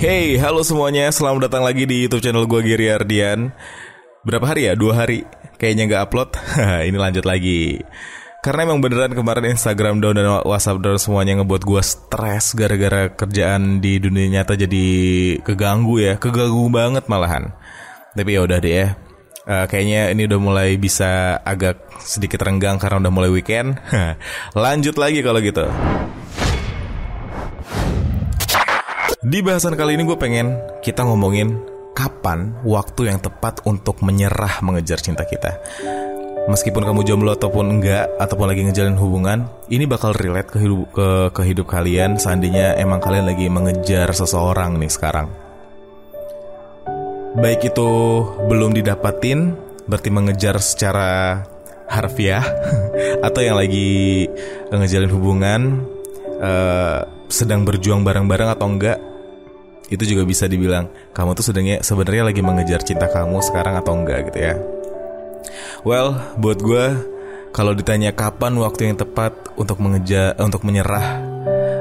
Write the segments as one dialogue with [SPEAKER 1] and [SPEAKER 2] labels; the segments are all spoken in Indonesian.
[SPEAKER 1] Hey, halo semuanya. Selamat datang lagi di YouTube channel gue Giri Ardian. Berapa hari ya? Dua hari. Kayaknya nggak upload. Ini lanjut lagi. Karena emang beneran kemarin Instagram down dan WhatsApp down semuanya ngebuat gue stres gara-gara kerjaan di dunia nyata jadi keganggu ya, keganggu banget malahan. Tapi ya udah deh ya. Uh, kayaknya ini udah mulai bisa agak sedikit renggang karena udah mulai weekend. Lanjut lagi kalau gitu. Di bahasan kali ini gue pengen kita ngomongin kapan waktu yang tepat untuk menyerah mengejar cinta kita. Meskipun kamu jomblo ataupun enggak ataupun lagi ngejalin hubungan, ini bakal relate ke hidup ke, ke hidup kalian seandainya emang kalian lagi mengejar seseorang nih sekarang. Baik itu belum didapatin, berarti mengejar secara harfiah atau yang lagi ngejalin hubungan uh, sedang berjuang bareng-bareng atau enggak itu juga bisa dibilang kamu tuh sedangnya sebenarnya lagi mengejar cinta kamu sekarang atau enggak gitu ya. Well, buat gue kalau ditanya kapan waktu yang tepat untuk mengejar untuk menyerah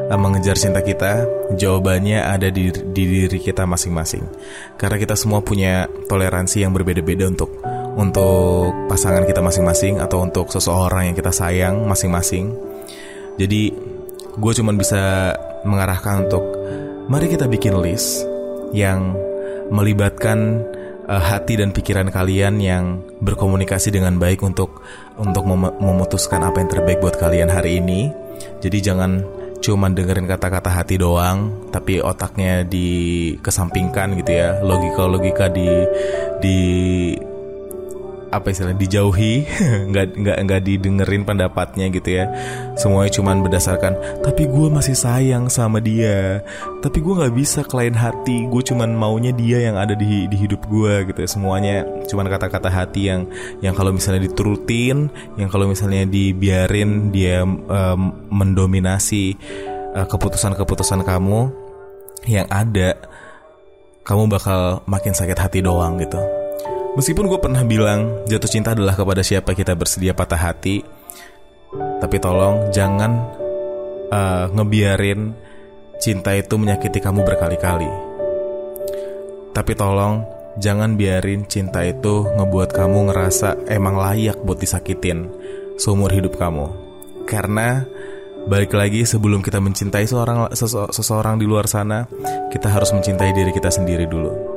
[SPEAKER 1] eh, mengejar cinta kita, jawabannya ada di, di diri kita masing-masing. Karena kita semua punya toleransi yang berbeda-beda untuk untuk pasangan kita masing-masing atau untuk seseorang yang kita sayang masing-masing. Jadi gue cuman bisa mengarahkan untuk Mari kita bikin list yang melibatkan uh, hati dan pikiran kalian yang berkomunikasi dengan baik untuk untuk mem memutuskan apa yang terbaik buat kalian hari ini. Jadi jangan cuma dengerin kata-kata hati doang, tapi otaknya dikesampingkan gitu ya. Logika-logika di di apa istilahnya dijauhi nggak nggak nggak didengerin pendapatnya gitu ya. Semuanya cuman berdasarkan tapi gue masih sayang sama dia. Tapi gue nggak bisa kelain hati. Gue cuman maunya dia yang ada di di hidup gue gitu ya. Semuanya cuman kata-kata hati yang yang kalau misalnya diturutin yang kalau misalnya dibiarin dia um, mendominasi uh, keputusan-keputusan kamu yang ada kamu bakal makin sakit hati doang gitu Meskipun gue pernah bilang jatuh cinta adalah kepada siapa kita bersedia patah hati, tapi tolong jangan uh, ngebiarin cinta itu menyakiti kamu berkali-kali. Tapi tolong jangan biarin cinta itu ngebuat kamu ngerasa emang layak buat disakitin seumur hidup kamu. Karena balik lagi sebelum kita mencintai seorang seseorang di luar sana, kita harus mencintai diri kita sendiri dulu.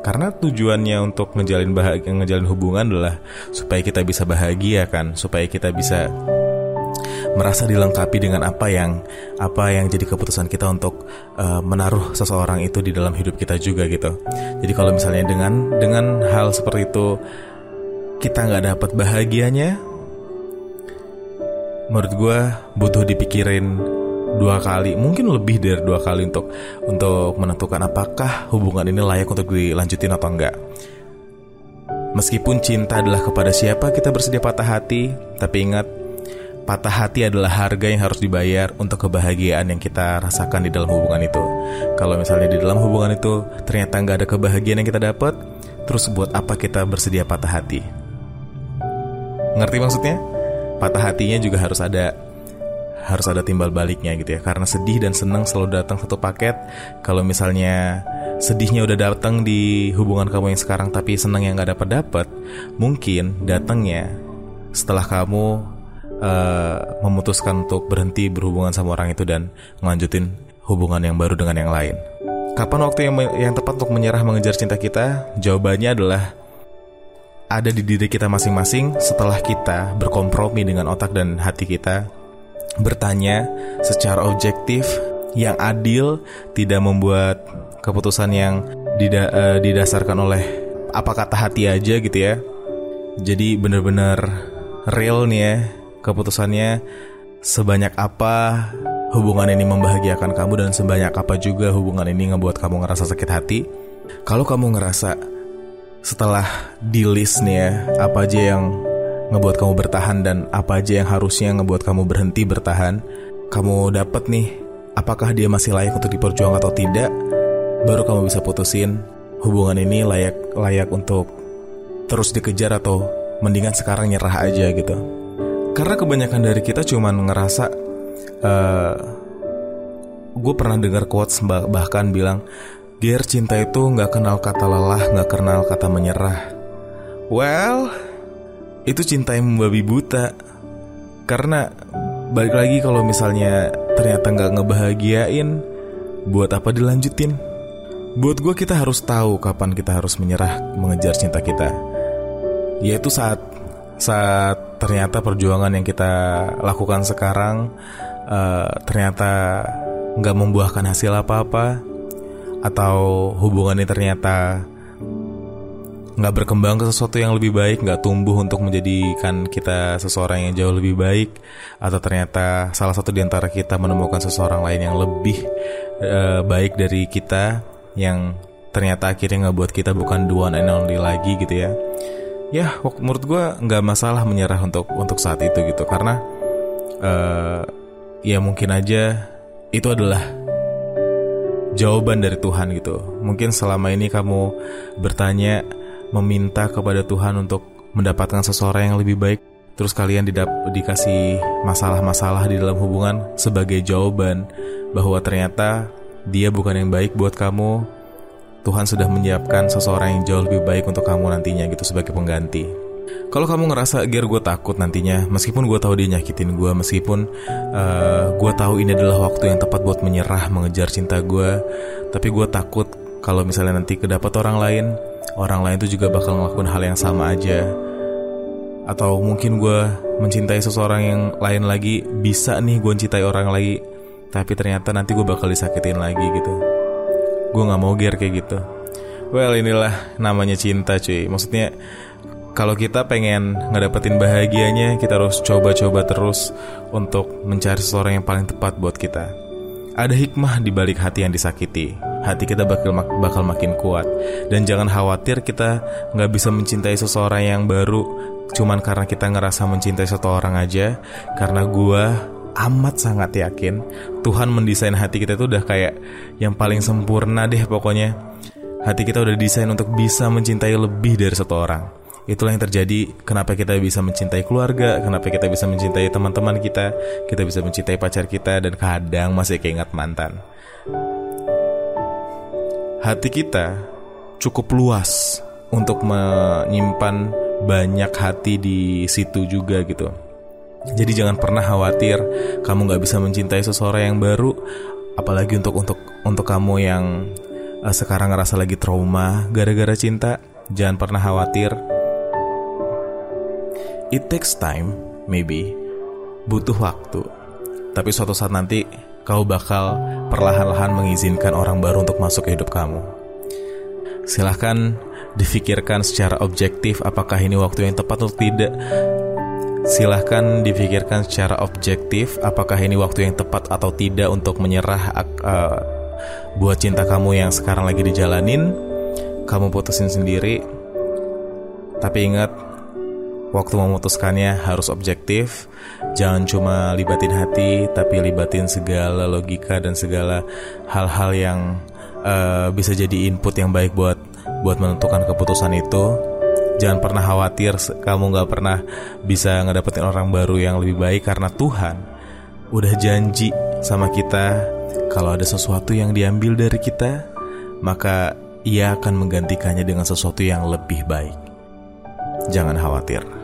[SPEAKER 1] Karena tujuannya untuk ngejalin bahagia, ngejalin hubungan adalah supaya kita bisa bahagia kan, supaya kita bisa merasa dilengkapi dengan apa yang apa yang jadi keputusan kita untuk uh, menaruh seseorang itu di dalam hidup kita juga gitu. Jadi kalau misalnya dengan dengan hal seperti itu kita nggak dapat bahagianya, menurut gue butuh dipikirin dua kali, mungkin lebih dari dua kali untuk untuk menentukan apakah hubungan ini layak untuk dilanjutin atau enggak. Meskipun cinta adalah kepada siapa kita bersedia patah hati, tapi ingat patah hati adalah harga yang harus dibayar untuk kebahagiaan yang kita rasakan di dalam hubungan itu. Kalau misalnya di dalam hubungan itu ternyata nggak ada kebahagiaan yang kita dapat, terus buat apa kita bersedia patah hati? Ngerti maksudnya? Patah hatinya juga harus ada harus ada timbal baliknya gitu ya. Karena sedih dan senang selalu datang satu paket. Kalau misalnya sedihnya udah datang di hubungan kamu yang sekarang tapi senang yang nggak dapat dapat mungkin datangnya setelah kamu uh, memutuskan untuk berhenti berhubungan sama orang itu dan ngelanjutin hubungan yang baru dengan yang lain. Kapan waktu yang yang tepat untuk menyerah mengejar cinta kita? Jawabannya adalah ada di diri kita masing-masing setelah kita berkompromi dengan otak dan hati kita bertanya secara objektif yang adil, tidak membuat keputusan yang dida uh, didasarkan oleh apa kata hati aja gitu ya. Jadi bener-bener real nih ya keputusannya sebanyak apa hubungan ini membahagiakan kamu dan sebanyak apa juga hubungan ini ngebuat kamu ngerasa sakit hati. Kalau kamu ngerasa setelah di list nih ya apa aja yang ngebuat kamu bertahan dan apa aja yang harusnya ngebuat kamu berhenti bertahan, kamu dapat nih apakah dia masih layak untuk diperjuang atau tidak, baru kamu bisa putusin hubungan ini layak layak untuk terus dikejar atau mendingan sekarang nyerah aja gitu. Karena kebanyakan dari kita cuman ngerasa uh, gue pernah dengar quotes bahkan bilang Ger cinta itu nggak kenal kata lelah, nggak kenal kata menyerah. Well, itu cinta yang membabi buta. Karena balik lagi kalau misalnya ternyata nggak ngebahagiain, buat apa dilanjutin? Buat gue kita harus tahu kapan kita harus menyerah mengejar cinta kita. Yaitu saat saat ternyata perjuangan yang kita lakukan sekarang uh, ternyata nggak membuahkan hasil apa-apa atau hubungannya ternyata nggak berkembang ke sesuatu yang lebih baik, nggak tumbuh untuk menjadikan kita seseorang yang jauh lebih baik, atau ternyata salah satu di antara kita menemukan seseorang lain yang lebih uh, baik dari kita, yang ternyata akhirnya nggak buat kita bukan dua and only lagi gitu ya. Ya, menurut gue nggak masalah menyerah untuk untuk saat itu gitu, karena uh, ya mungkin aja itu adalah jawaban dari Tuhan gitu. Mungkin selama ini kamu bertanya, meminta kepada Tuhan untuk mendapatkan seseorang yang lebih baik, terus kalian didap dikasih masalah-masalah di dalam hubungan sebagai jawaban bahwa ternyata dia bukan yang baik buat kamu. Tuhan sudah menyiapkan seseorang yang jauh lebih baik untuk kamu nantinya gitu sebagai pengganti. Kalau kamu ngerasa gear gue takut nantinya, meskipun gue tahu dia nyakitin gue, meskipun uh, eh, gue tahu ini adalah waktu yang tepat buat menyerah mengejar cinta gue, tapi gue takut kalau misalnya nanti kedapat orang lain, orang lain itu juga bakal ngelakuin hal yang sama aja. Atau mungkin gue mencintai seseorang yang lain lagi, bisa nih gue mencintai orang lagi, tapi ternyata nanti gue bakal disakitin lagi gitu. Gue gak mau gear kayak gitu. Well inilah namanya cinta cuy Maksudnya kalau kita pengen ngedapetin bahagianya, kita harus coba-coba terus untuk mencari seseorang yang paling tepat buat kita. Ada hikmah di balik hati yang disakiti. Hati kita bakal bakal makin kuat dan jangan khawatir kita nggak bisa mencintai seseorang yang baru cuman karena kita ngerasa mencintai satu orang aja. Karena gua amat sangat yakin Tuhan mendesain hati kita itu udah kayak yang paling sempurna deh pokoknya. Hati kita udah desain untuk bisa mencintai lebih dari satu orang. Itulah yang terjadi kenapa kita bisa mencintai keluarga, kenapa kita bisa mencintai teman-teman kita, kita bisa mencintai pacar kita dan kadang masih keingat mantan. Hati kita cukup luas untuk menyimpan banyak hati di situ juga gitu. Jadi jangan pernah khawatir kamu nggak bisa mencintai seseorang yang baru, apalagi untuk untuk untuk kamu yang uh, sekarang ngerasa lagi trauma gara-gara cinta. Jangan pernah khawatir, It takes time, maybe, butuh waktu. Tapi suatu saat nanti kau bakal perlahan-lahan mengizinkan orang baru untuk masuk ke hidup kamu. Silahkan difikirkan secara objektif apakah ini waktu yang tepat atau tidak. Silahkan difikirkan secara objektif apakah ini waktu yang tepat atau tidak untuk menyerah uh, buat cinta kamu yang sekarang lagi dijalanin. Kamu putusin sendiri. Tapi ingat, Waktu memutuskannya harus objektif, jangan cuma libatin hati, tapi libatin segala logika dan segala hal-hal yang uh, bisa jadi input yang baik buat buat menentukan keputusan itu. Jangan pernah khawatir kamu nggak pernah bisa ngedapetin orang baru yang lebih baik karena Tuhan udah janji sama kita kalau ada sesuatu yang diambil dari kita, maka ia akan menggantikannya dengan sesuatu yang lebih baik. Jangan khawatir.